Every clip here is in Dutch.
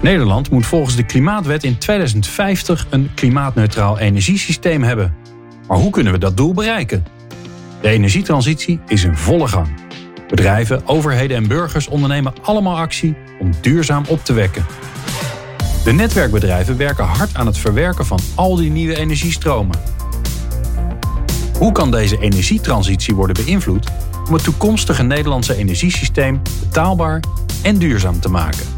Nederland moet volgens de Klimaatwet in 2050 een klimaatneutraal energiesysteem hebben. Maar hoe kunnen we dat doel bereiken? De energietransitie is in volle gang. Bedrijven, overheden en burgers ondernemen allemaal actie om duurzaam op te wekken. De netwerkbedrijven werken hard aan het verwerken van al die nieuwe energiestromen. Hoe kan deze energietransitie worden beïnvloed om het toekomstige Nederlandse energiesysteem betaalbaar en duurzaam te maken?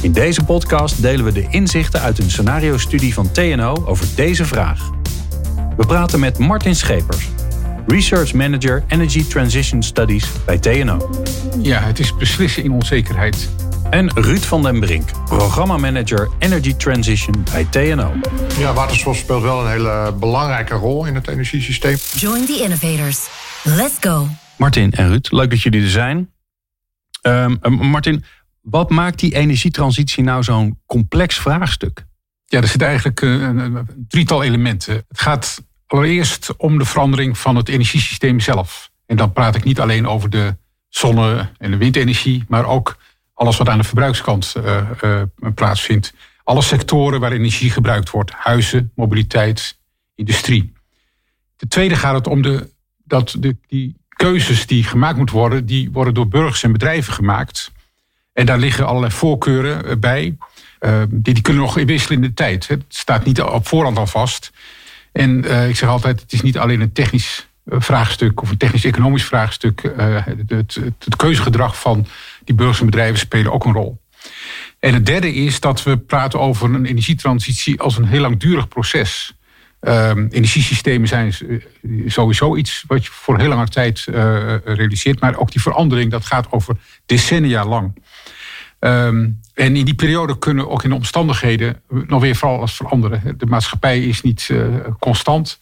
In deze podcast delen we de inzichten uit een scenario-studie van TNO over deze vraag. We praten met Martin Schepers, Research Manager Energy Transition Studies bij TNO. Ja, het is beslissen in onzekerheid. En Ruud van den Brink, programmamanager Energy Transition bij TNO. Ja, waterstof speelt wel een hele belangrijke rol in het energiesysteem. Join the innovators. Let's go. Martin en Ruud, leuk dat jullie er zijn. Um, Martin, wat maakt die energietransitie nou zo'n complex vraagstuk? Ja, er zit eigenlijk eh, een, een drietal elementen. Het gaat allereerst om de verandering van het energiesysteem zelf. En dan praat ik niet alleen over de zonne- en de windenergie, maar ook alles wat aan de verbruikskant uh, uh, plaatsvindt. Alle sectoren waar energie gebruikt wordt: huizen, mobiliteit, industrie. Ten tweede gaat het om de, dat de, die keuzes die gemaakt moeten worden, die worden door burgers en bedrijven gemaakt. En daar liggen allerlei voorkeuren bij. Uh, die, die kunnen nog wisselen in de tijd. Het staat niet op voorhand al vast. En uh, ik zeg altijd, het is niet alleen een technisch vraagstuk of een technisch-economisch vraagstuk. Het, het, het, keuzegedrag van die burgers en bedrijven spelen ook een rol. En het derde is dat we praten over een energietransitie als een heel langdurig proces. Um, energiesystemen zijn sowieso iets wat je voor heel lange tijd uh, realiseert. Maar ook die verandering, dat gaat over decennia lang. Um, en in die periode kunnen ook in de omstandigheden nog weer vooral alles veranderen. De maatschappij is niet uh, constant.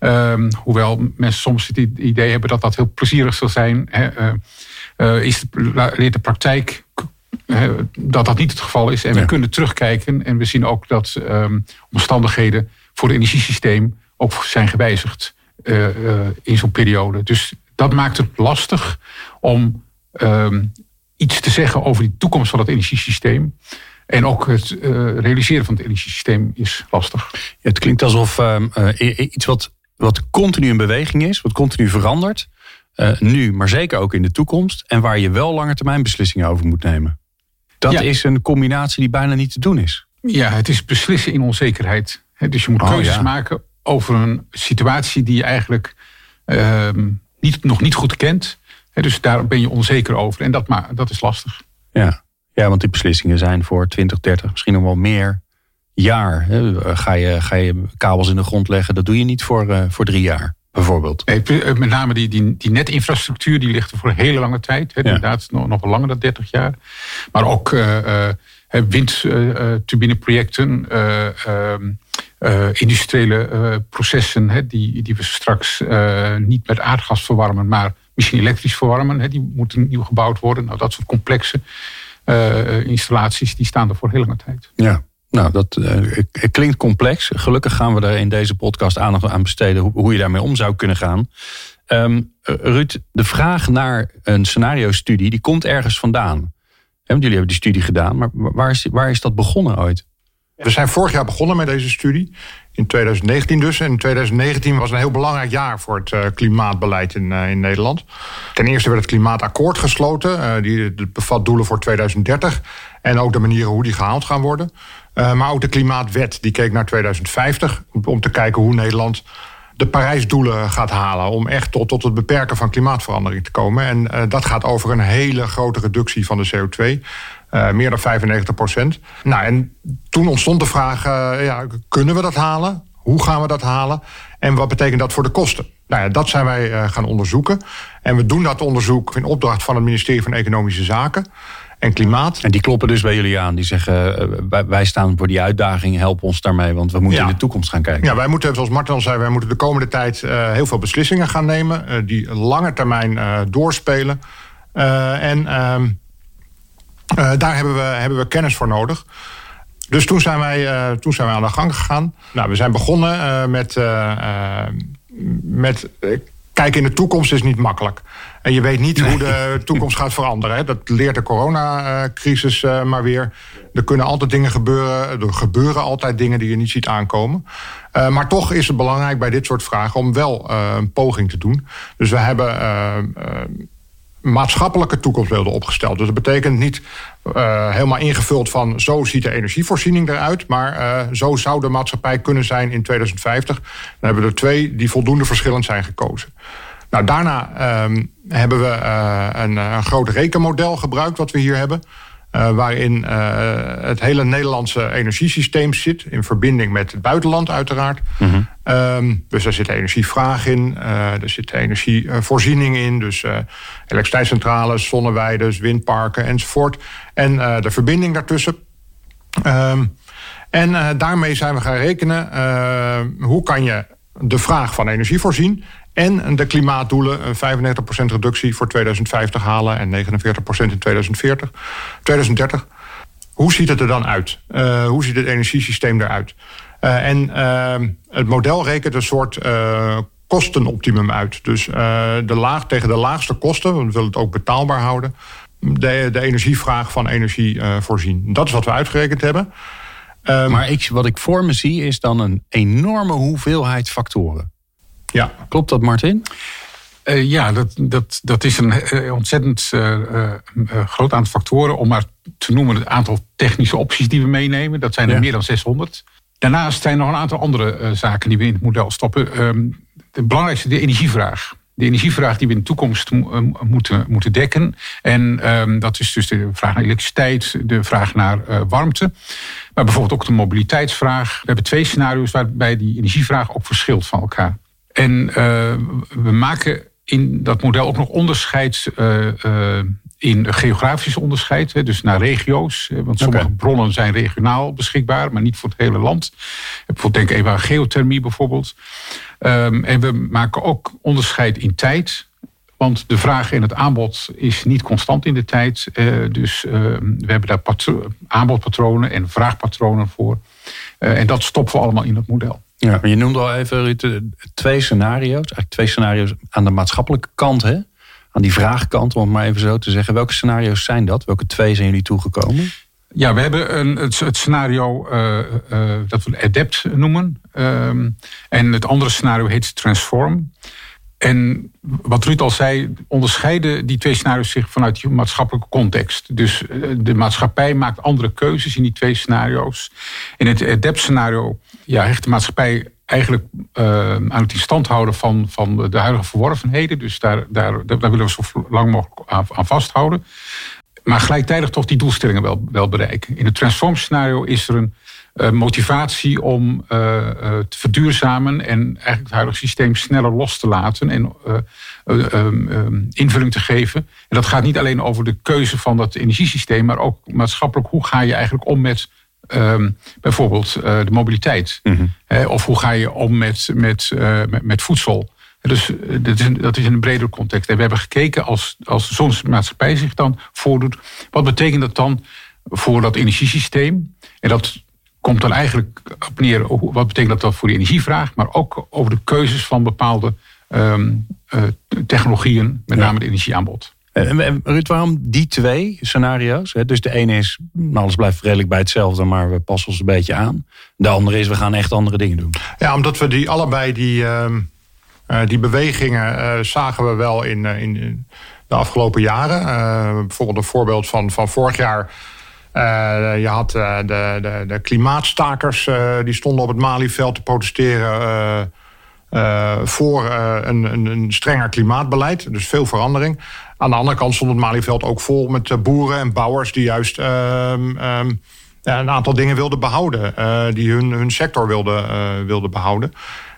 Um, hoewel mensen soms het idee hebben dat dat heel plezierig zal zijn. Hè, uh, is de, leert de praktijk dat dat niet het geval is. En we kunnen terugkijken en we zien ook dat um, omstandigheden voor het energiesysteem ook zijn gewijzigd uh, in zo'n periode. Dus dat maakt het lastig om um, iets te zeggen over die toekomst van het energiesysteem. En ook het uh, realiseren van het energiesysteem is lastig. Ja, het klinkt alsof uh, iets wat, wat continu in beweging is, wat continu verandert. Nu, maar zeker ook in de toekomst. En waar je wel lange termijn beslissingen over moet nemen. Dat ja. is een combinatie die bijna niet te doen is. Ja, het is beslissen in onzekerheid. Dus je moet oh, keuzes ja. maken over een situatie die je eigenlijk ehm, niet, nog niet goed kent. Dus daar ben je onzeker over. En dat, maar, dat is lastig. Ja. ja, want die beslissingen zijn voor 20, 30, misschien nog wel meer jaar. Ga je, ga je kabels in de grond leggen, dat doe je niet voor, uh, voor drie jaar. Bijvoorbeeld. Nee, met name die, die, die netinfrastructuur die ligt er voor een hele lange tijd. Ja. Inderdaad, nog, nog wel langer dan 30 jaar. Maar ook uh, windturbineprojecten, uh, uh, industriële processen die, die we straks niet met aardgas verwarmen, maar misschien elektrisch verwarmen. Die moeten nieuw gebouwd worden. Nou, dat soort complexe installaties die staan er voor hele lange tijd. Ja. Nou, dat klinkt complex. Gelukkig gaan we er in deze podcast aandacht aan besteden hoe, hoe je daarmee om zou kunnen gaan. Um, Ruud, de vraag naar een scenario-studie, die komt ergens vandaan. Want jullie hebben die studie gedaan, maar waar is, waar is dat begonnen ooit? We zijn vorig jaar begonnen met deze studie. In 2019 dus. En 2019 was een heel belangrijk jaar voor het uh, klimaatbeleid in, uh, in Nederland. Ten eerste werd het klimaatakkoord gesloten. Uh, die bevat doelen voor 2030. En ook de manieren hoe die gehaald gaan worden. maar ook de klimaatwet. Die keek naar 2050. Om te kijken hoe Nederland de Parijsdoelen gaat halen. Om echt tot, tot het beperken van klimaatverandering te komen. En dat gaat over een hele grote reductie van de CO2. Uh, meer dan 95 procent. Nou, en toen ontstond de vraag: uh, ja, kunnen we dat halen? Hoe gaan we dat halen? En wat betekent dat voor de kosten? Nou ja, dat zijn wij gaan onderzoeken. En we doen dat onderzoek in opdracht van het ministerie van Economische Zaken. En klimaat. En die kloppen dus bij jullie aan. Die zeggen, eh, wij, wij staan voor die uitdaging, help ons daarmee, want we moeten Ja. in de toekomst gaan kijken. Ja, wij moeten, zoals Martin al zei, wij moeten de komende tijd eh, heel veel beslissingen gaan nemen. eh, die lange termijn doorspelen. En ehm, eh, daar hebben we, hebben we kennis voor nodig. Dus toen zijn wij, toen zijn wij aan de gang gegaan. Nou, we zijn begonnen met, met kijken in de toekomst is niet makkelijk. En je weet niet hoe de toekomst gaat veranderen. Hè. Dat leert de coronacrisis eh, maar weer. Er kunnen altijd dingen gebeuren. Er gebeuren altijd dingen die je niet ziet aankomen. Eh, maar toch is het belangrijk bij dit soort vragen om wel eh, een poging te doen. Dus we hebben maatschappelijke toekomstbeelden opgesteld. Dus dat betekent niet helemaal ingevuld van zo ziet de energievoorziening eruit, maar zo zou de maatschappij kunnen zijn in 2050. Dan hebben we er twee die voldoende verschillend zijn gekozen. Nou, daarna ehm, hebben we eh, een, een groot rekenmodel gebruikt wat we hier hebben. eh, waarin eh, het hele Nederlandse energiesysteem zit. In verbinding met het buitenland uiteraard. Ehm, dus daar zit energievraag in. eh, er zit energievoorziening in. Dus eh, elektriciteitscentrales, zonneweiden, windparken enzovoort. En eh, de verbinding daartussen. Ehm, en eh, daarmee zijn we gaan rekenen. eh, hoe kan je de vraag van energie voorzien... en de klimaatdoelen, een 95% reductie voor 2050 halen... en 49% in 2040, 2030. Hoe ziet het er dan uit? Eh, hoe ziet het energiesysteem eruit? Eh, en eh, het model rekent een soort kostenoptimum uit. Dus de laag, tegen de laagste kosten, want we willen het ook betaalbaar houden... de, de energievraag van energie voorzien. Dat is wat we uitgerekend hebben. Ehm, Maar ik, wat ik voor me zie is dan een enorme hoeveelheid factoren. Ja, Klopt dat, Martin? Eh, ja, dat, dat, dat is een eh, ontzettend eh, groot aantal factoren. Om maar te noemen het aantal technische opties die we meenemen. Dat zijn er Ja. meer dan 600. Daarnaast zijn er nog een aantal andere zaken die we in het model stoppen. Ehm, de belangrijkste, de energievraag. De energievraag die we in de toekomst mo- moeten, moeten dekken. En ehm, dat is dus de vraag naar elektriciteit, de vraag naar warmte. Maar bijvoorbeeld ook de mobiliteitsvraag. We hebben twee scenario's waarbij die energievraag ook verschilt van elkaar. En eh, we maken in dat model ook nog onderscheid eh, eh, in geografisch onderscheid. Dus naar regio's. Want sommige bronnen zijn regionaal beschikbaar, maar niet voor het hele land. Denk even aan geothermie bijvoorbeeld. Ehm, en we maken ook onderscheid in tijd. Want de vraag en het aanbod is niet constant in de tijd. Dus eh, we hebben daar patro- aanbodpatronen en vraagpatronen voor. En dat stoppen we allemaal in het model. Ja. Je noemde al even, Ruud, eh, twee scenario's. Eigenlijk twee scenario's aan de maatschappelijke kant, hè? Aan die vraagkant, om het maar even zo te zeggen. Welke scenario's zijn dat? Welke twee zijn jullie toegekomen? Ja, we hebben een, het, het scenario eh, eh, dat we Adapt noemen. Ehm, en het andere scenario heet Transform. En wat Ruud al zei, onderscheiden die twee scenario's zich vanuit die maatschappelijke context. Dus eh, de maatschappij maakt andere keuzes in die twee scenario's. In het Adapt-scenario ja, hecht de maatschappij eigenlijk eh, aan het in stand houden van, van de huidige verworvenheden. Dus daar, daar, daar willen we zo lang mogelijk aan, aan vasthouden maar gelijktijdig toch die doelstellingen wel, wel bereiken. In het transform scenario is er een motivatie om eh, eh, te verduurzamen en eigenlijk het huidige systeem sneller los te laten en eh, eh, ehm, invulling te geven. En dat gaat niet alleen over de keuze van dat energiesysteem, maar ook maatschappelijk hoe ga je eigenlijk om met ehm, bijvoorbeeld eh, de mobiliteit. Hè, of hoe ga je om met, met, eh, met, met voedsel. Dus eh, dat is, een, dat is in een bredere context. En we hebben gekeken als, als zo'n maatschappij zich dan voordoet. Wat betekent dat dan voor dat energiesysteem? En dat komt dan eigenlijk op neer. Wat betekent dat dan voor de energievraag? Maar ook over de keuzes van bepaalde ehm, eh, technologieën. Met Ja. name het energieaanbod. En, en Ruud, waarom die twee scenario's? Hè? Dus de ene is, nou, alles blijft redelijk bij hetzelfde, maar we passen ons een beetje aan. De andere is, we gaan echt andere dingen doen. Ja, omdat we die allebei die, ehm, eh, die bewegingen eh, zagen we wel in, in, de afgelopen jaren. Eh, bijvoorbeeld een voorbeeld van, van vorig jaar. Eh, je had eh, de, de, de klimaatstakers eh, die stonden op het Malieveld te protesteren voor een, een, een strenger klimaatbeleid. Dus veel verandering. Aan de andere kant stond het Malieveld ook vol met boeren en bouwers die juist ehm, ehm, een aantal dingen wilden behouden. eh, die hun, hun sector wilden, wilden behouden.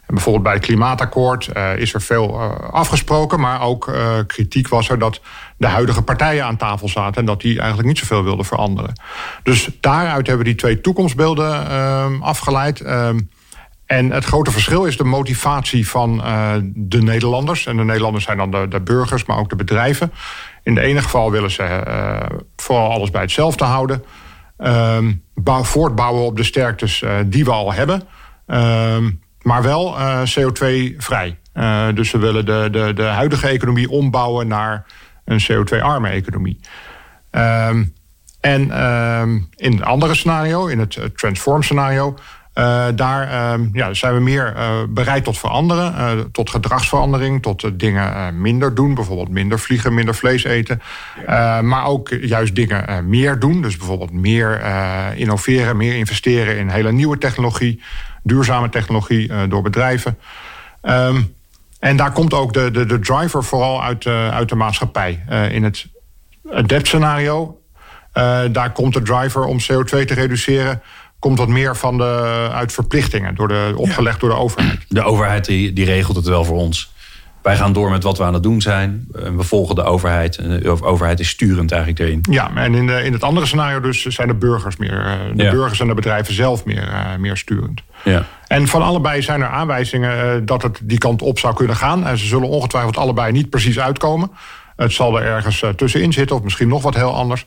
Bijvoorbeeld bij het klimaatakkoord is er veel afgesproken, maar ook kritiek was er dat de huidige partijen aan tafel zaten en dat die eigenlijk niet zoveel wilden veranderen. Dus daaruit hebben we die twee toekomstbeelden ehm, afgeleid. Ehm, en het grote verschil is de motivatie van de Nederlanders. En de Nederlanders zijn dan de, burgers, maar ook de bedrijven. In de ene geval willen ze vooral alles bij hetzelfde houden. Uh, voortbouwen op de sterktes die we al hebben. Ehm, maar wel CO2-vrij. dus we willen de, de, de huidige economie ombouwen naar een CO2-arme economie. Ehm, en um, in een andere scenario, in het transform scenario, uh, daar uh, ja, zijn we meer bereid tot veranderen, tot gedragsverandering, tot dingen minder doen, bijvoorbeeld minder vliegen, minder vlees eten. maar ook juist dingen meer doen, dus bijvoorbeeld meer innoveren, meer investeren in hele nieuwe technologie, duurzame technologie door bedrijven. Um, en daar komt ook de, de, de driver vooral uit, uit de maatschappij. in het adapt-scenario, daar komt de driver om CO2 te reduceren komt wat meer van de, uit verplichtingen, door de, opgelegd door de overheid. De overheid die, die regelt het wel voor ons. Wij gaan door met wat we aan het doen zijn. We volgen de overheid. De overheid is sturend eigenlijk erin. Ja, en in, de, in het andere scenario dus zijn de burgers meer. Eh, de burgers en de bedrijven zelf meer, uh, meer sturend. Ja. En van allebei zijn er aanwijzingen dat het die kant op zou kunnen gaan. En ze zullen ongetwijfeld allebei niet precies uitkomen. Het zal er ergens tussenin zitten, of misschien nog wat heel anders.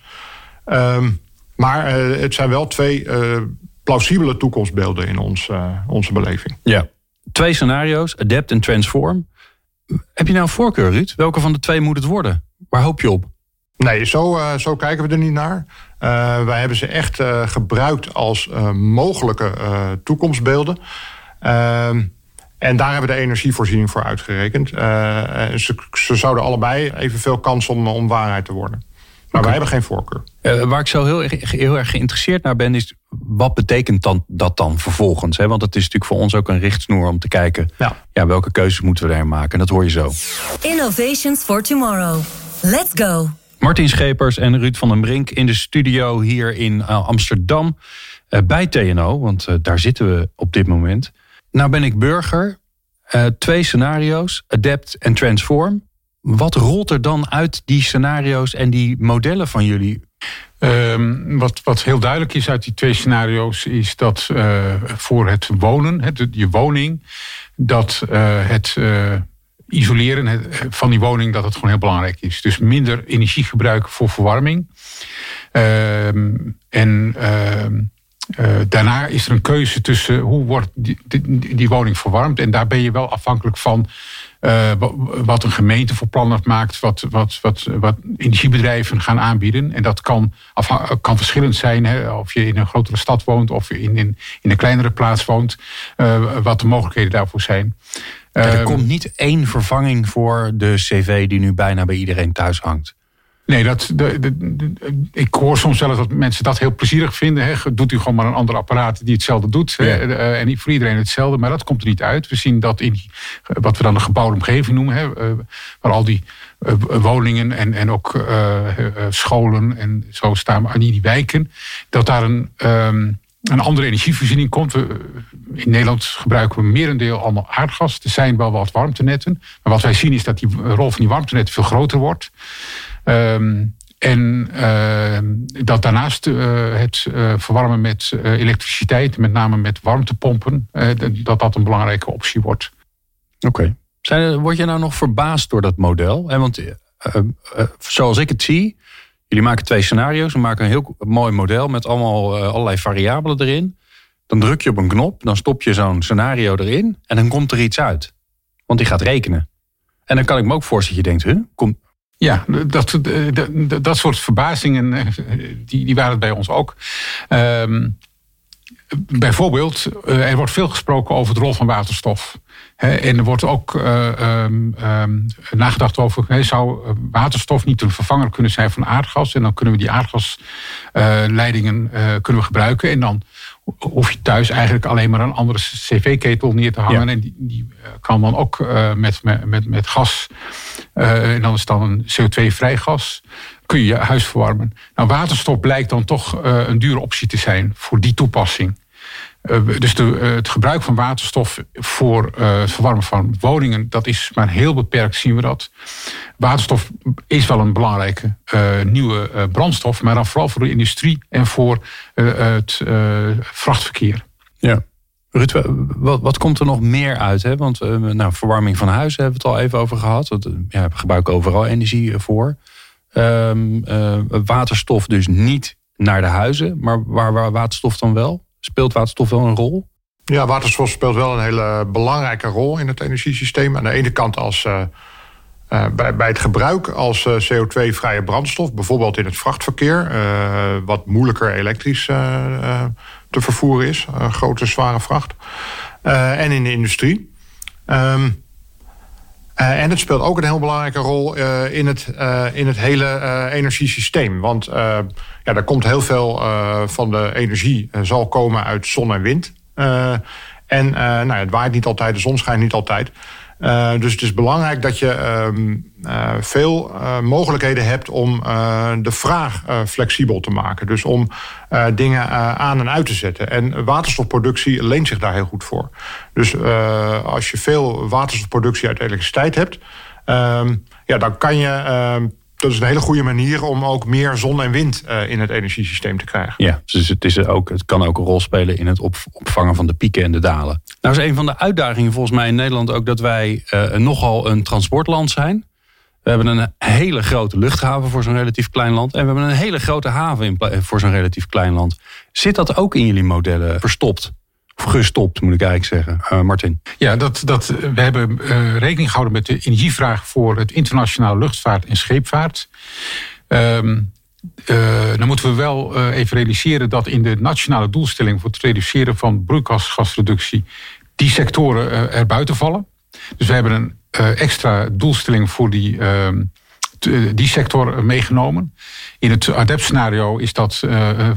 Um, maar uh, het zijn wel twee uh, plausibele toekomstbeelden in ons, uh, onze beleving. Ja, twee scenario's, adapt en transform. Heb je nou een voorkeur, Ruud? Welke van de twee moet het worden? Waar hoop je op? Nee, zo, zo kijken we er niet naar. wij hebben ze echt gebruikt als mogelijke toekomstbeelden. Ehm, en daar hebben we de energievoorziening voor uitgerekend. ze, ze zouden allebei evenveel kans om waarheid te worden. Maar wij hebben geen voorkeur. Uh, waar ik zo heel, heel erg geïnteresseerd naar ben, is wat betekent dan, dat dan vervolgens? Hè? Want het is natuurlijk voor ons ook een richtsnoer om te kijken ja. Ja, welke keuzes moeten we daar maken. En dat hoor je zo. Innovations for Tomorrow. Let's go. Martin Schepers en Ruud van den Brink in de studio hier in uh, Amsterdam. Uh, bij TNO, want uh, daar zitten we op dit moment. Nou ben ik burger. twee scenario's, adapt en transform. Wat rolt er dan uit die scenario's en die modellen van jullie? Um, wat, wat heel duidelijk is uit die twee scenario's, is dat uh, voor het wonen, je woning, dat uh, het uh, isoleren van die woning, dat het gewoon heel belangrijk is. Dus minder energie gebruiken voor verwarming. Ehm, en ehm, daarna is er een keuze tussen hoe wordt die, die woning verwarmd. En daar ben je wel afhankelijk van uh, wat een gemeente voor plannen maakt, wat, wat, wat, wat energiebedrijven gaan aanbieden. En dat kan, kan verschillend zijn, hè, of je in een grotere stad woont of in, in, in een kleinere plaats woont, uh, wat de mogelijkheden daarvoor zijn. er ehm, komt niet één vervanging voor de cv die nu bijna bij iedereen thuis hangt. Nee, dat, de, de, ik hoor soms zelfs dat mensen dat heel plezierig vinden. Hè. Doet u gewoon maar een ander apparaat die hetzelfde doet. Ja. Uh, en niet voor iedereen hetzelfde, maar dat komt er niet uit. We zien dat in wat we dan een gebouwde omgeving noemen. Hè, waar al die woningen en, en ook scholen en zo staan in die wijken. Dat daar een, um, een andere energievoorziening komt. We, in Nederland gebruiken we merendeel allemaal aardgas. Er zijn wel wat warmtenetten. Maar wat wij zien is dat die rol van die warmtenetten veel groter wordt. Um, en uh, dat daarnaast uh, het uh, verwarmen met elektriciteit, met name met warmtepompen, dat dat een belangrijke optie wordt. Oké. Okay. Word je nou nog verbaasd door dat model? En want zoals ik het zie, jullie maken twee scenario's. We maken een heel mooi model met allemaal allerlei variabelen erin. Dan druk je op een knop, dan stop je zo'n scenario erin en dan komt er iets uit. Want die gaat rekenen. En dan kan ik me ook voorstellen dat je denkt, huh, komt, ja, dat, dat, dat soort verbazingen, eh, die, die waren het bij ons ook. Um, bijvoorbeeld, eh, er wordt veel gesproken over de rol van waterstof. En er wordt ook uh, um, nagedacht over, zou waterstof niet een vervanger kunnen zijn van aardgas? En dan kunnen we die aardgasleidingen kunnen we gebruiken. En dan hoef je thuis eigenlijk alleen maar een andere cv-ketel neer te hangen. En die, die, kan dan ook met, met, met gas, en dan is het dan een CO2-vrij gas, kun je je huis verwarmen. Nou, waterstof blijkt dan toch een dure optie te zijn voor die toepassing. Dus de, het gebruik van waterstof voor het verwarmen van woningen, dat is maar heel beperkt, zien we dat. Waterstof is wel een belangrijke nieuwe brandstof, maar dan vooral voor de industrie en voor het vrachtverkeer. Ja. Wat, komt er nog meer uit? Hè? Want nou, verwarming van huizen hebben we het al even over gehad. Ja, we gebruiken overal energie voor. Uh, waterstof dus niet naar de huizen, maar waar, waar waterstof dan wel? Speelt waterstof wel een rol? Ja, waterstof speelt wel een hele belangrijke rol in het energiesysteem. Aan de ene kant als, uh, uh, bij, bij het gebruik als CO2-vrije brandstof, bijvoorbeeld in het vrachtverkeer, wat moeilijker elektrisch te vervoeren is, grote zware vracht, en in de industrie. Um, uh, en het speelt ook een heel belangrijke rol uh, in, het, uh, in het hele energiesysteem. Want ja, er komt heel veel van de energie zal komen uit zon en wind. en nou, het waait niet altijd, de zon schijnt niet altijd. Uh, dus het is belangrijk dat je uh, veel uh, mogelijkheden hebt om de vraag flexibel te maken. Dus om dingen aan en uit te zetten. En waterstofproductie leent zich daar heel goed voor. Dus als je veel waterstofproductie uit elektriciteit hebt, ehm, ja, dan kan je ehm, dat is een hele goede manier om ook meer zon en wind in het energiesysteem te krijgen. Ja, dus het, is ook, het kan ook een rol spelen in het opvangen van de pieken en de dalen. Nou is een van de uitdagingen volgens mij in Nederland ook dat wij uh, nogal een transportland zijn. We hebben een hele grote luchthaven voor zo'n relatief klein land. En we hebben een hele grote haven in, voor zo'n relatief klein land. Zit dat ook in jullie modellen verstopt? gestopt, moet ik eigenlijk zeggen. Uh, Martin. Ja, dat, dat, we hebben uh, rekening gehouden met de energievraag voor het internationale luchtvaart en scheepvaart. Um, uh, dan moeten we wel even realiseren dat in de nationale doelstelling voor het reduceren van broeikasgasreductie die sectoren er buiten vallen. Dus we hebben een extra doelstelling voor die ehm, eh, die sector meegenomen. In het ADEP-scenario is dat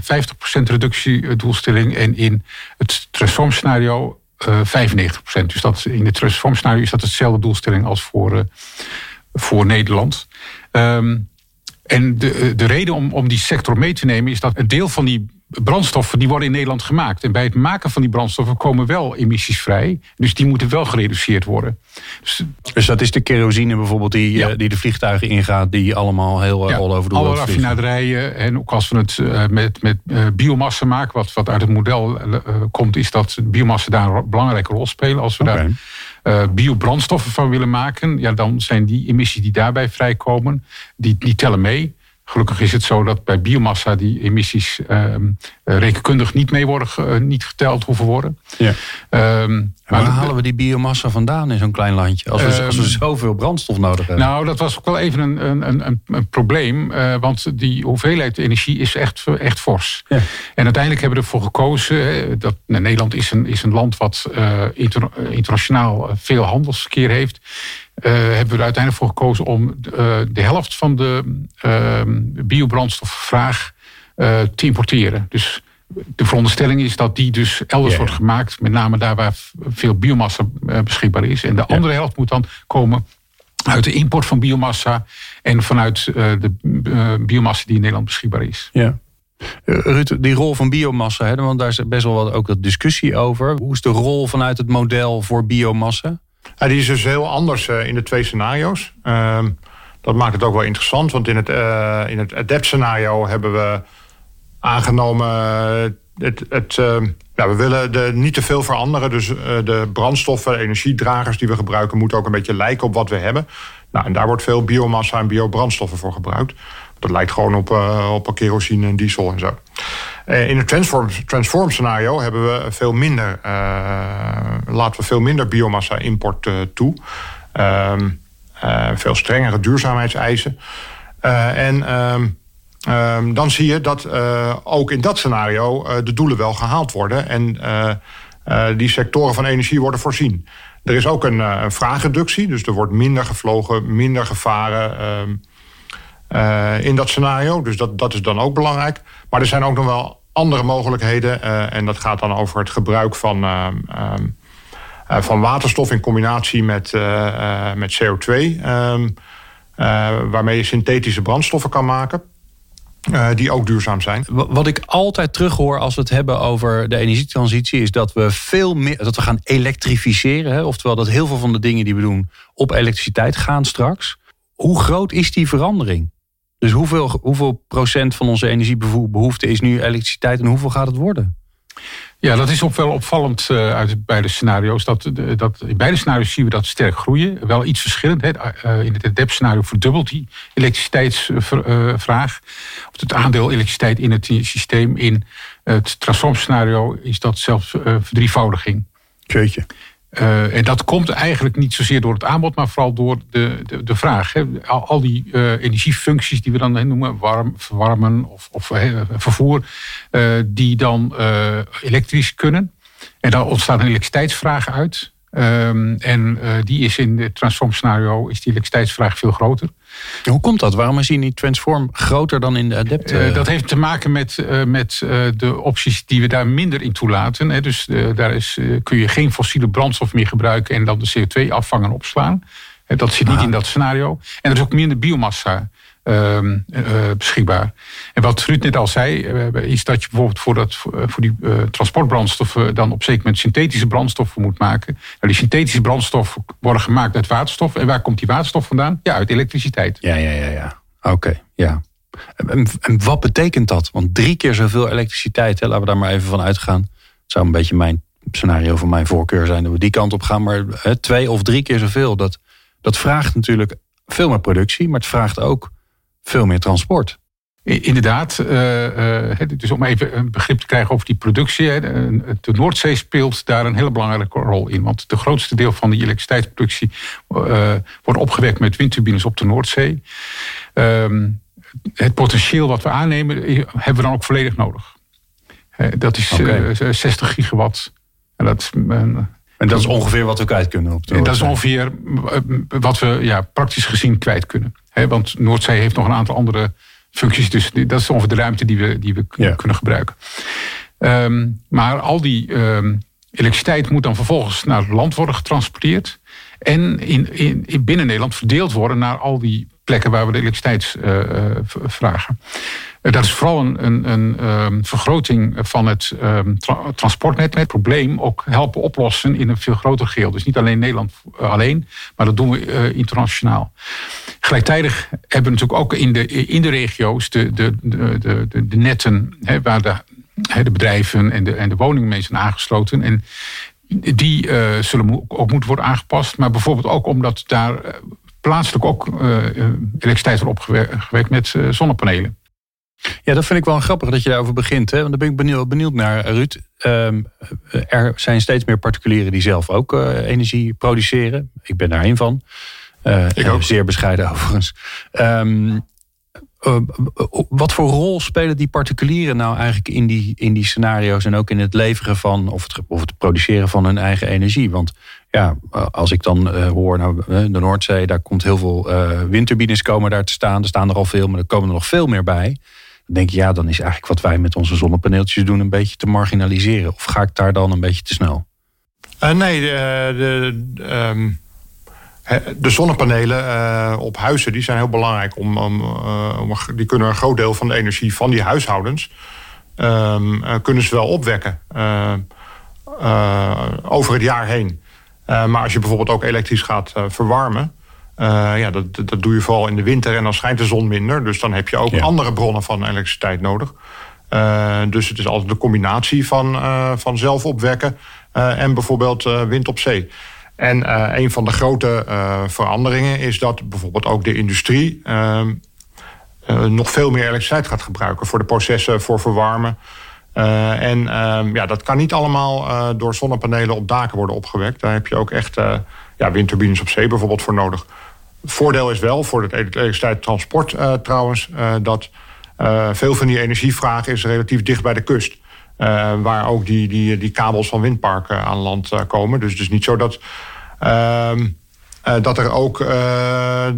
50% eh, reductiedoelstelling en in het transform-scenario 95%. Dus dat, in het transform-scenario is dat hetzelfde doelstelling als voor, voor Nederland. Um, en de, de reden om, om die sector mee te nemen is dat een deel van die brandstoffen die worden in Nederland gemaakt. En bij het maken van die brandstoffen komen wel emissies vrij. Dus die moeten wel gereduceerd worden. Dus, dus dat is de kerosine bijvoorbeeld die, eh, die de vliegtuigen ingaat... die allemaal heel uh, all over de alle raffinaderijen. En ook als we het uh, met, met biomassa maken... Wat, wat uit het model komt, is dat biomassa daar een belangrijke rol spelen. Als we daar biobrandstoffen van willen maken... Ja, dan zijn die emissies die daarbij vrijkomen, die, die tellen mee... Gelukkig is het zo dat bij biomassa die emissies uh, rekenkundig niet mee worden uh, niet geteld hoeven worden. Ja. Um, maar waar halen we die biomassa vandaan in zo'n klein landje? Als we, als we ehm, zoveel brandstof nodig hebben. Nou, dat was ook wel even een, een, een, een probleem. Uh, want die hoeveelheid energie is echt, echt fors. Ja. En uiteindelijk hebben we ervoor gekozen. dat nou, Nederland is een, is een land wat inter, internationaal veel handelsverkeer heeft. Uh, hebben we er uiteindelijk voor gekozen om uh, de helft van de uh, biobrandstofvraag te importeren. Dus de veronderstelling is dat die dus elders wordt gemaakt, met name daar waar veel biomassa beschikbaar is. En de andere helft moet dan komen uit de import van biomassa en vanuit de biomassa die in Nederland beschikbaar is. Ja. Ruud, die rol van biomassa, hè, want daar is best wel wat ook wat discussie over. Hoe is de rol vanuit het model voor biomassa? Die is dus heel anders uh, in de twee scenario's. Uh, dat maakt het ook wel interessant, want in het, uh, in het ADEPT-scenario hebben we aangenomen... Eh, het, het, we willen de, niet te veel veranderen. Dus de brandstoffen, energiedragers die we gebruiken... moeten ook een beetje lijken op wat we hebben. Nou, en daar wordt veel biomassa en biobrandstoffen voor gebruikt. Dat lijkt gewoon op, op kerosine en diesel en zo. Eh, in het transform, transform scenario hebben we veel minder, uh, laten we veel minder biomassa import uh, toe. Uh, veel strengere duurzaamheidseisen. en um, dan zie je dat ook in dat scenario de doelen wel gehaald worden. En die sectoren van energie worden voorzien. Er is ook een, vraagreductie, dus er wordt minder gevlogen, minder gevaren. Ehm, uh, in dat scenario. Dus dat, dat is dan ook belangrijk. Maar er zijn ook nog wel andere mogelijkheden. Uh, en dat gaat dan over het gebruik van, uh, van waterstof in combinatie met, met CO2. Ehm, waarmee je synthetische brandstoffen kan maken. die ook duurzaam zijn. Wat ik altijd terughoor als we het hebben over de energietransitie, is dat we veel meer dat we gaan elektrificeren. Hè? Oftewel dat heel veel van de dingen die we doen op elektriciteit gaan straks. Hoe groot is die verandering? Dus hoeveel, hoeveel procent van onze energiebehoefte is nu elektriciteit en hoeveel gaat het worden? Ja, dat is ook wel opvallend uh, uit beide scenario's. Dat, dat, in beide scenario's zien we dat sterk groeien. Wel iets verschillend. Hè. Uh, in het DEP-scenario verdubbelt die elektriciteitsvraag. Of het aandeel elektriciteit in het systeem. In het transform-scenario is dat zelfs uh, verdrievoudiging. Jeetje. Uh, en dat komt eigenlijk niet zozeer door het aanbod, maar vooral door de, de, de vraag. Hè. Al, die uh, energiefuncties die we dan noemen, warm, verwarmen of, of vervoer, die dan elektrisch kunnen. En daar ontstaat een elektriciteitsvraag uit. Um, en die is in het transform-scenario is die elektriciteitsvraag veel groter. Hoe komt dat? Waarom is die transform groter dan in de adept? Uh, dat heeft te maken met, uh, met de opties die we daar minder in toelaten. Hè. Dus daar is, kun je geen fossiele brandstof meer gebruiken en dan de CO2 afvangen en opslaan. Dat zit niet in dat scenario. En er is ook minder biomassa uh, beschikbaar. En wat Ruud net al zei, uh, is dat je bijvoorbeeld voor, dat, voor die transportbrandstoffen dan op zeker moment synthetische brandstoffen moet maken. Nou, die synthetische brandstoffen worden gemaakt uit waterstof. En waar komt die waterstof vandaan? Ja, uit elektriciteit. Ja, ja, ja, ja. Oké, ja. En, en, wat betekent dat? Want drie keer zoveel elektriciteit, hè, laten we daar maar even van uitgaan. Het zou een beetje mijn scenario van mijn voorkeur zijn dat we die kant op gaan. Maar hè, twee of drie keer zoveel, dat, dat vraagt natuurlijk veel meer productie, maar het vraagt ook veel meer transport. Inderdaad, uh, uh, dus om even een begrip te krijgen over die productie. De Noordzee speelt daar een hele belangrijke rol in. Want het grootste deel van die elektriciteitsproductie uh, wordt opgewekt met windturbines op de Noordzee. Ehm, het potentieel wat we aannemen, hebben we dan ook volledig nodig. Dat is okay. 60 gigawatt. En dat, en dat is ongeveer wat we kwijt kunnen op de En dat is ongeveer wat we ja, praktisch gezien kwijt kunnen. He, want Noordzee heeft nog een aantal andere functies. Dus dat is ongeveer de ruimte die we, die we kunnen gebruiken. Um, maar al die um, elektriciteit moet dan vervolgens naar het land worden getransporteerd. En in, in, in binnen Nederland verdeeld worden naar al die plekken waar we de elektriciteit uh, vragen. Uh, dat is vooral een, een, um, vergroting van het um, tra transportnet. Het probleem ook helpen oplossen in een veel groter geheel. Dus niet alleen Nederland alleen, maar dat doen we internationaal. Gelijktijdig hebben we natuurlijk ook in de, in de regio's de, de, de, de, netten hè, waar de, de bedrijven en de, en de zijn aangesloten. En die uh, zullen ook moeten worden aangepast. Maar bijvoorbeeld ook omdat daar plaatselijk ook uh, elektriciteit wordt opgewekt met zonnepanelen. Ja, dat vind ik wel grappig dat je daarover begint. Hè? Want daar ben ik benieuwd, benieuwd naar, Ruud. Um, er zijn steeds meer particulieren die zelf ook energie produceren. Ik ben daar een van. Uh, ik ook. Zeer bescheiden overigens. Um, uh, wat voor rol spelen die particulieren nou eigenlijk in die, in die scenario's en ook in het leveren van of het, of het produceren van hun eigen energie? Want ja, als ik dan hoor, nou, de Noordzee, daar komt heel veel windturbines komen daar te staan. Er staan er al veel, maar er komen er nog veel meer bij. Dan denk je, ja, dan is eigenlijk wat wij met onze zonnepaneeltjes doen een beetje te marginaliseren. Of ga ik daar dan een beetje te snel? nee, de, de um de zonnepanelen uh, op huizen die zijn heel belangrijk. Om, om, uh, om, die kunnen een groot deel van de energie van die huishoudens... Um, uh, kunnen ze wel opwekken over het jaar heen. maar als je bijvoorbeeld ook elektrisch gaat verwarmen... ja, dat, dat doe je vooral in de winter en dan schijnt de zon minder. Dus dan heb je ook ja. andere bronnen van elektriciteit nodig. dus het is altijd de combinatie van, van zelf opwekken... en bijvoorbeeld wind op zee. En uh, een van de grote uh, veranderingen is dat bijvoorbeeld ook de industrie uh, nog veel meer elektriciteit gaat gebruiken voor de processen, voor verwarmen. en ehm, ja, dat kan niet allemaal door zonnepanelen op daken worden opgewekt. Daar heb je ook echt ja, windturbines op zee bijvoorbeeld voor nodig. Voordeel is wel voor het elektriciteitstransport trouwens dat veel van die energievraag is relatief dicht bij de kust. Waar ook die, die, die kabels van windparken aan land komen. Dus het is niet zo dat, uh, dat er ook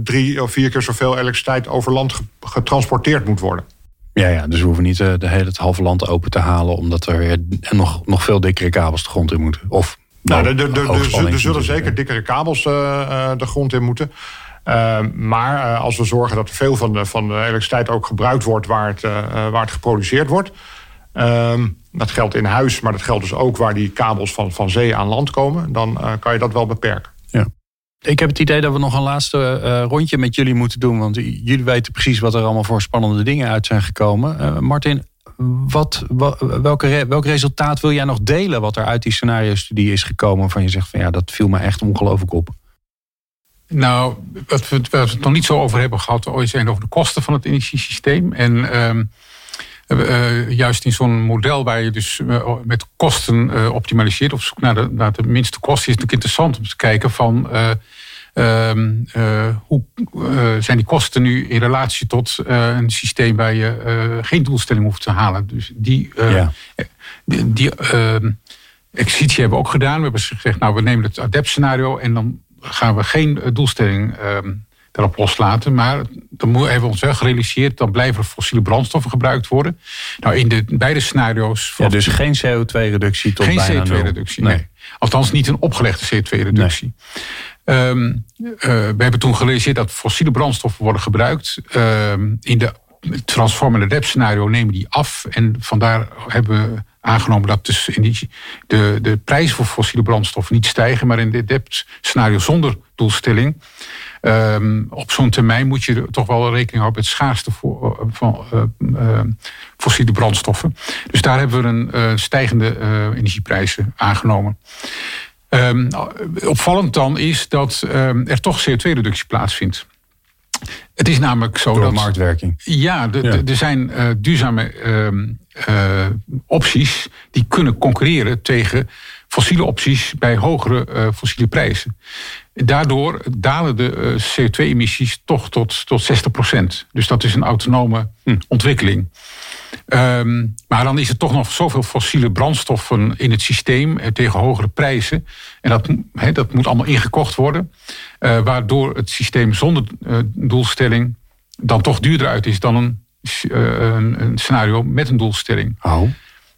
drie of vier keer zoveel elektriciteit over land getransporteerd moet worden. Ja, ja, dus we hoeven niet de hele het halve land open te halen... omdat er weer nog, nog veel dikkere kabels de grond in moeten. Of nou, er, er, zullen zeker dikkere kabels de grond in moeten. maar als we zorgen dat veel van de, van de elektriciteit ook gebruikt wordt waar het, waar het geproduceerd wordt. Ehm, dat geldt in huis, maar dat geldt dus ook waar die kabels van, van zee aan land komen. Dan kan je dat wel beperken. Ja. Ik heb het idee dat we nog een laatste rondje met jullie moeten doen. Want jullie weten precies wat er allemaal voor spannende dingen uit zijn gekomen. Martin, wat, welke, welk resultaat wil jij nog delen wat er uit die scenario-studie is gekomen? Waarvan je zegt van ja, dat viel me echt ongelooflijk op. Nou, wat we het nog niet zo over hebben gehad, ooit zijn over de kosten van het energiesysteem. En ehm, uh, juist in zo'n model waar je dus uh, met kosten uh, optimaliseert, op zoek naar de, naar de minste kosten, is het natuurlijk interessant om te kijken van Ehm, eh, hoe eh, zijn die kosten nu in relatie tot eh, een systeem waar je geen doelstelling hoeft te halen? Dus die, ja. die, die ehm, exercitie hebben we ook gedaan. We hebben gezegd, nou, we nemen het ADEP-scenario en dan gaan we geen doelstelling um, daarop loslaten. Maar dan hebben we ons wel gerealiseerd, dan blijven er fossiele brandstoffen gebruikt worden. Nou, in de beide scenario's. Ja, dus geen CO2-reductie tot geen CO2-reductie, nee. Althans, niet een opgelegde CO2-reductie. Um, we hebben toen gerealiseerd dat fossiele brandstoffen worden gebruikt. Um, in de transformende dep scenario nemen die af. En vandaar hebben we aangenomen dat dus in die, de, de prijs voor fossiele brandstoffen niet stijgen. Maar in de dep scenario zonder doelstelling. Um, op zo'n termijn moet je toch wel rekening houden met schaarste voor, uh, van uh, uh, fossiele brandstoffen. Dus daar hebben we een stijgende energieprijzen aangenomen. Um, opvallend dan is dat um, er toch CO2-reductie plaatsvindt. Het is namelijk zo Door dat. marktwerking. Ja, er zijn uh, duurzame um, uh, opties die kunnen concurreren tegen fossiele opties bij hogere uh, fossiele prijzen. Daardoor dalen de CO2-emissies toch tot, tot 60%. Dus dat is een autonome hm. ontwikkeling. Um, maar dan is er toch nog zoveel fossiele brandstoffen in het systeem eh, tegen hogere prijzen. En dat, dat moet allemaal ingekocht worden. Waardoor het systeem zonder doelstelling dan toch duurder uit is dan een, een, een scenario met een doelstelling. Oh.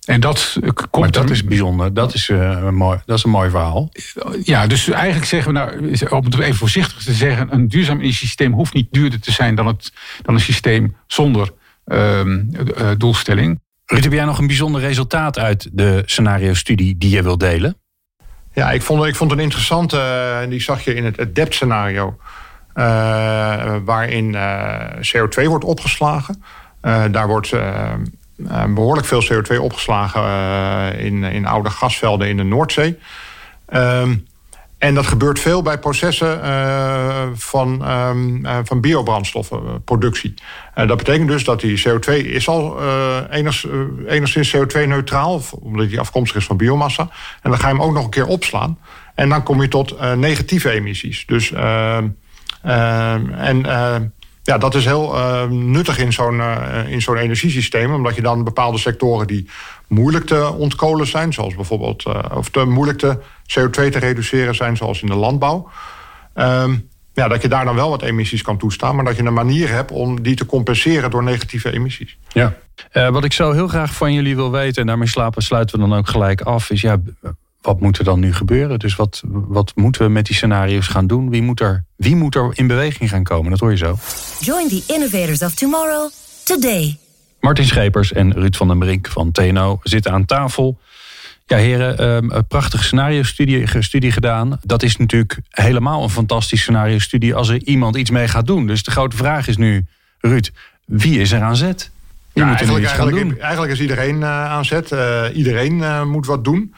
En dat komt. Maar dat is bijzonder. Dat is, een mooi, dat is een mooi verhaal. Ja, dus eigenlijk zeggen we nou, om het even voorzichtig te zeggen, een duurzaam energiesysteem hoeft niet duurder te zijn dan, het, dan een systeem zonder Ehm, eh, doelstelling. Ruud, heb jij nog een bijzonder resultaat uit de scenario-studie die je wilt delen? Ja, ik vond, ik vond een interessante, die zag je in het, DEP-scenario, uh, waarin CO2 wordt opgeslagen. daar wordt behoorlijk veel CO2 opgeslagen in, in oude gasvelden in de Noordzee. Ehm, en dat gebeurt veel bij processen van, uh, van biobrandstoffenproductie. Dat betekent dus dat die CO2 is al enig, enigszins CO2-neutraal, omdat die afkomstig is van biomassa. En dan ga je hem ook nog een keer opslaan. En dan kom je tot negatieve emissies. Dus, ehm, ehm, en ja, dat is heel nuttig in zo'n in zo'n energiesysteem, omdat je dan bepaalde sectoren die moeilijk te ontkolen zijn, zoals bijvoorbeeld, uh, of te moeilijk te CO2 te reduceren zijn, zoals in de landbouw. Um, ja, dat je daar dan wel wat emissies kan toestaan, maar dat je een manier hebt om die te compenseren door negatieve emissies. Ja. Uh, wat ik zo heel graag van jullie wil weten, en daarmee slapen, sluiten we dan ook gelijk af, is ja, wat moet er dan nu gebeuren? Dus wat, wat moeten we met die scenario's gaan doen? Wie moet, er, wie moet er in beweging gaan komen? Dat hoor je zo. Join the innovators of tomorrow, today. Martin Schepers en Ruud van den Brink van TNO zitten aan tafel. Ja, heren, ehm, een prachtige scenario-studie studie gedaan. Dat is natuurlijk helemaal een fantastische scenario-studie als er iemand iets mee gaat doen. Dus de grote vraag is nu, Ruud, wie is er aan zet? Wie ja, moet er eigenlijk, eigenlijk, doen? eigenlijk is iedereen uh, aan zet. Uh, iedereen uh, moet wat doen.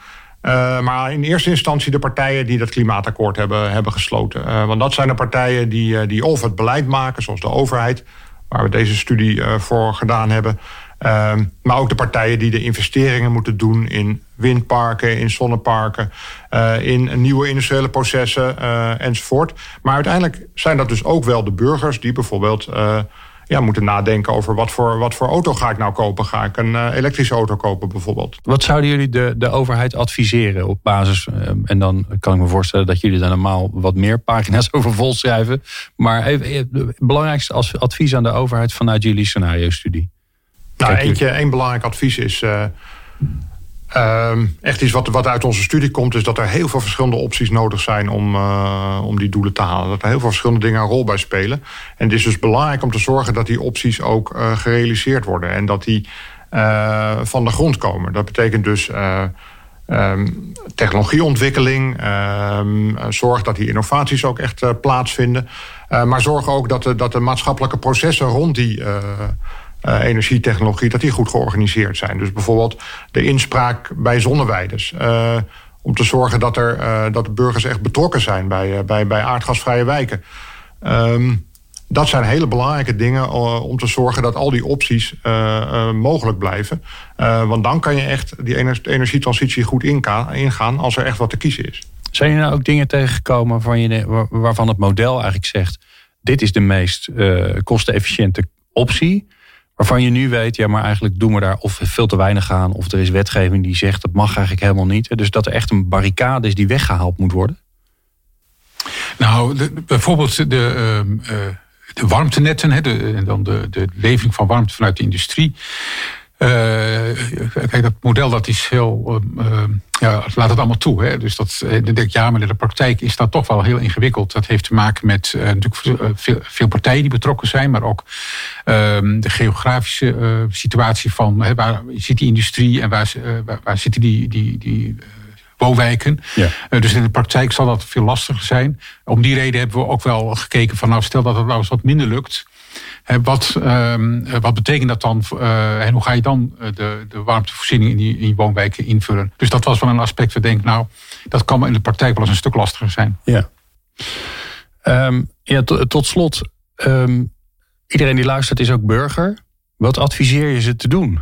Maar in eerste instantie de partijen die dat klimaatakkoord hebben, hebben gesloten. want dat zijn de partijen die, die of het beleid maken, zoals de overheid waar we deze studie voor gedaan hebben. Maar ook de partijen die de investeringen moeten doen in windparken, in zonneparken, in nieuwe industriële processen enzovoort. Maar uiteindelijk zijn dat dus ook wel de burgers die bijvoorbeeld ja, moeten nadenken over wat voor, wat voor auto ga ik nou kopen. Ga ik een uh, elektrische auto kopen bijvoorbeeld? Wat zouden jullie de, de overheid adviseren op basis... Uh, en dan kan ik me voorstellen dat jullie daar normaal wat meer pagina's over volschrijven. Maar even, het belangrijkste advies aan de overheid vanuit jullie scenario-studie? Nou, eentje, één belangrijk advies is... Uh, Ehm, echt iets wat, wat uit onze studie komt, is dat er heel veel verschillende opties nodig zijn om, uh, om die doelen te halen. Dat er heel veel verschillende dingen een rol bij spelen. En het is dus belangrijk om te zorgen dat die opties ook uh, gerealiseerd worden en dat die uh, van de grond komen. Dat betekent dus um, technologieontwikkeling, um, zorg dat die innovaties ook echt plaatsvinden. maar zorg ook dat de, dat de maatschappelijke processen rond die uh, energietechnologie, dat die goed georganiseerd zijn. Dus bijvoorbeeld de inspraak bij zonneweiders. Uh, om te zorgen dat, er, uh, dat de burgers echt betrokken zijn bij, bij, bij aardgasvrije wijken. Um, dat zijn hele belangrijke dingen om te zorgen dat al die opties mogelijk blijven. want dan kan je echt die energietransitie goed ingaan als er echt wat te kiezen is. Zijn er nou ook dingen tegengekomen waarvan, je, waarvan het model eigenlijk zegt: dit is de meest kostenefficiënte optie? Waarvan je nu weet, ja, maar eigenlijk doen we daar of veel te weinig aan, of er is wetgeving die zegt dat mag eigenlijk helemaal niet. Dus dat er echt een barricade is die weggehaald moet worden? Nou, bijvoorbeeld de, uh, de warmtenetten, hè, en dan de, de levering van warmte vanuit de industrie. Uh, kijk, dat model dat is heel. Uh, ja, laat het allemaal toe. Hè. Dus dat, dan denk ik, ja, maar in de praktijk is dat toch wel heel ingewikkeld. Dat heeft te maken met uh, natuurlijk veel, veel, partijen die betrokken zijn, maar ook ehm, de geografische situatie van hè, waar zit die industrie en waar, waar, waar zitten die, die, die woonwijken. Ja. dus in de praktijk zal dat veel lastiger zijn. Om die reden hebben we ook wel gekeken van nou stel dat het nou eens wat minder lukt wat, ehm, wat betekent dat dan uh, en hoe ga je dan eh, de, de warmtevoorziening in die, in die woonwijken invullen? Dus dat was wel een aspect. We denken, nou, dat kan in de praktijk wel eens een stuk lastiger zijn. Ja, um, ja tot slot. Um, iedereen die luistert is ook burger. Wat adviseer je ze te doen?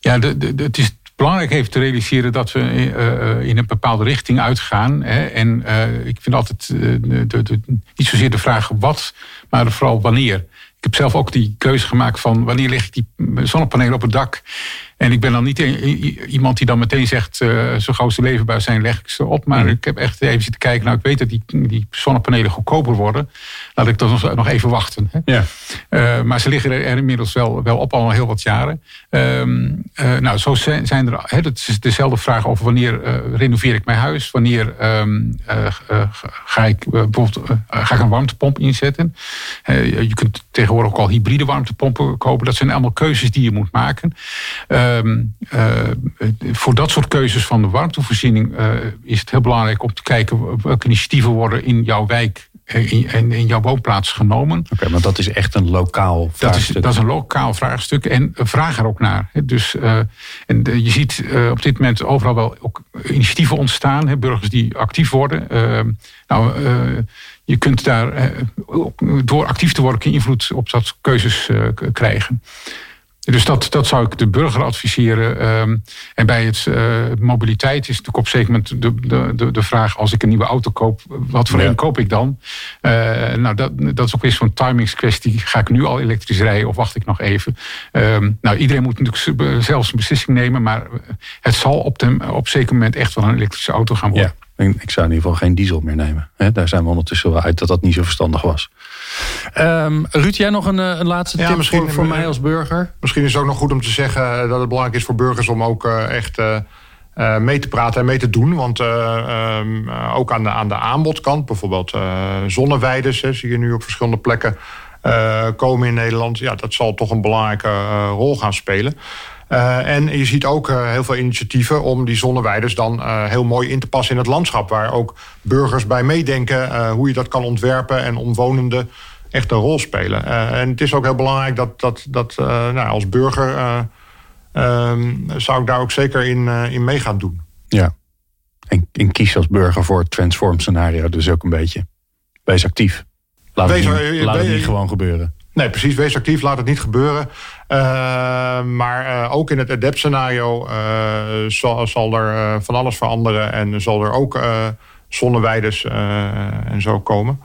Ja, de, de, het is belangrijk even te realiseren dat we uh, in een bepaalde richting uitgaan. Hè. En uh, ik vind altijd de, de, niet zozeer de vraag wat, maar vooral wanneer. Heb zelf ook die keuze gemaakt van wanneer leg ik die zonnepanelen op het dak. En ik ben dan niet iemand die dan meteen zegt, uh, zo gauw ze leverbaar zijn, leg ik ze op. Maar mm. ik heb echt even zitten kijken. Nou, ik weet dat die, die zonnepanelen goedkoper worden. Laat ik dan nog even wachten. Hè. Ja. Uh, maar ze liggen er inmiddels wel, wel op al heel wat jaren. Um, uh, nou, zo zijn, zijn er. Hè, dat is dezelfde vraag over wanneer renoveer ik mijn huis. Wanneer um, ga ik bijvoorbeeld ga ik een warmtepomp inzetten. je kunt tegenwoordig ook al hybride warmtepompen kopen. Dat zijn allemaal keuzes die je moet maken. Eh, voor dat soort keuzes van de warmtevoorziening uh, is het heel belangrijk om te kijken welke initiatieven worden in jouw wijk en in, in, jouw woonplaats genomen. Oké, okay, maar dat is echt een lokaal vraagstuk. Dat is, dat is een lokaal vraagstuk en vraag er ook naar. Dus, uh, en je ziet op dit moment overal wel ook initiatieven ontstaan, burgers die actief worden. Ehm, nou, je kunt daar door actief te worden invloed op dat keuzes krijgen. Dus dat, dat zou ik de burger adviseren. Ehm, en bij het uh, mobiliteit is natuurlijk op een zeker moment de, de, de, vraag: als ik een nieuwe auto koop, wat voor een koop ik dan? Uh, nou, dat, dat is ook weer zo'n timingskwestie. Ga ik nu al elektrisch rijden of wacht ik nog even? Um, nou, iedereen moet natuurlijk zelfs een beslissing nemen, maar het zal op, de, op een zeker moment echt wel een elektrische auto gaan worden. Ja. Ik zou in ieder geval geen diesel meer nemen. Daar zijn we ondertussen wel uit dat dat niet zo verstandig was. Um, Ruud, jij nog een, eh, een laatste tip voor, voor, mij als burger? Misschien is het ook nog goed om te zeggen dat het belangrijk is voor burgers om ook uh, echt uh, mee te praten en mee te doen. Want um, ook aan de, aan de aanbodkant, bijvoorbeeld zonneweiders, hè, zie je nu op verschillende plekken komen in Nederland. Ja, dat zal toch een belangrijke rol gaan spelen. Uh, en je ziet ook uh, heel veel initiatieven om die zonneweiders dan uh, heel mooi in te passen in het landschap. Waar ook burgers bij meedenken hoe je dat kan ontwerpen en omwonenden echt een rol spelen. en het is ook heel belangrijk dat, dat, dat nou, als burger ehm, zou ik daar ook zeker in, in mee gaan doen. Ja, en, en kies als burger voor het transform scenario dus ook een beetje. Wees actief. Laat, Wees, het, niet, laat het niet gewoon gebeuren. Nee, precies. Wees actief, laat het niet gebeuren. Uh, maar uh, ook in het adapt-scenario uh, zal, zal, er van alles veranderen. En zal er ook zonneweiders en zo komen.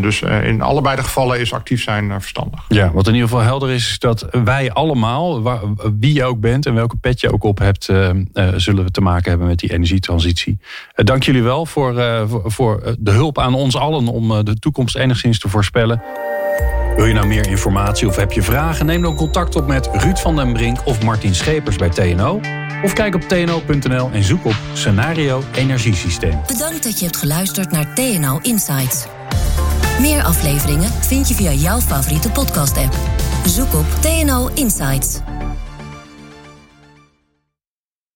dus in allebei de gevallen is actief zijn verstandig. Ja, wat in ieder geval helder is, is dat wij allemaal, waar, wie je ook bent en welke pet je ook op hebt, zullen we te maken hebben met die energietransitie. dank jullie wel voor, voor de hulp aan ons allen om de toekomst enigszins te voorspellen. Wil je nou meer informatie of heb je vragen? Neem dan contact op met Ruud van den Brink of Martin Schepers bij TNO. Of kijk op tno.nl en zoek op Scenario Energiesysteem. Bedankt dat je hebt geluisterd naar TNO Insights. Meer afleveringen vind je via jouw favoriete podcast-app. Zoek op TNO Insights.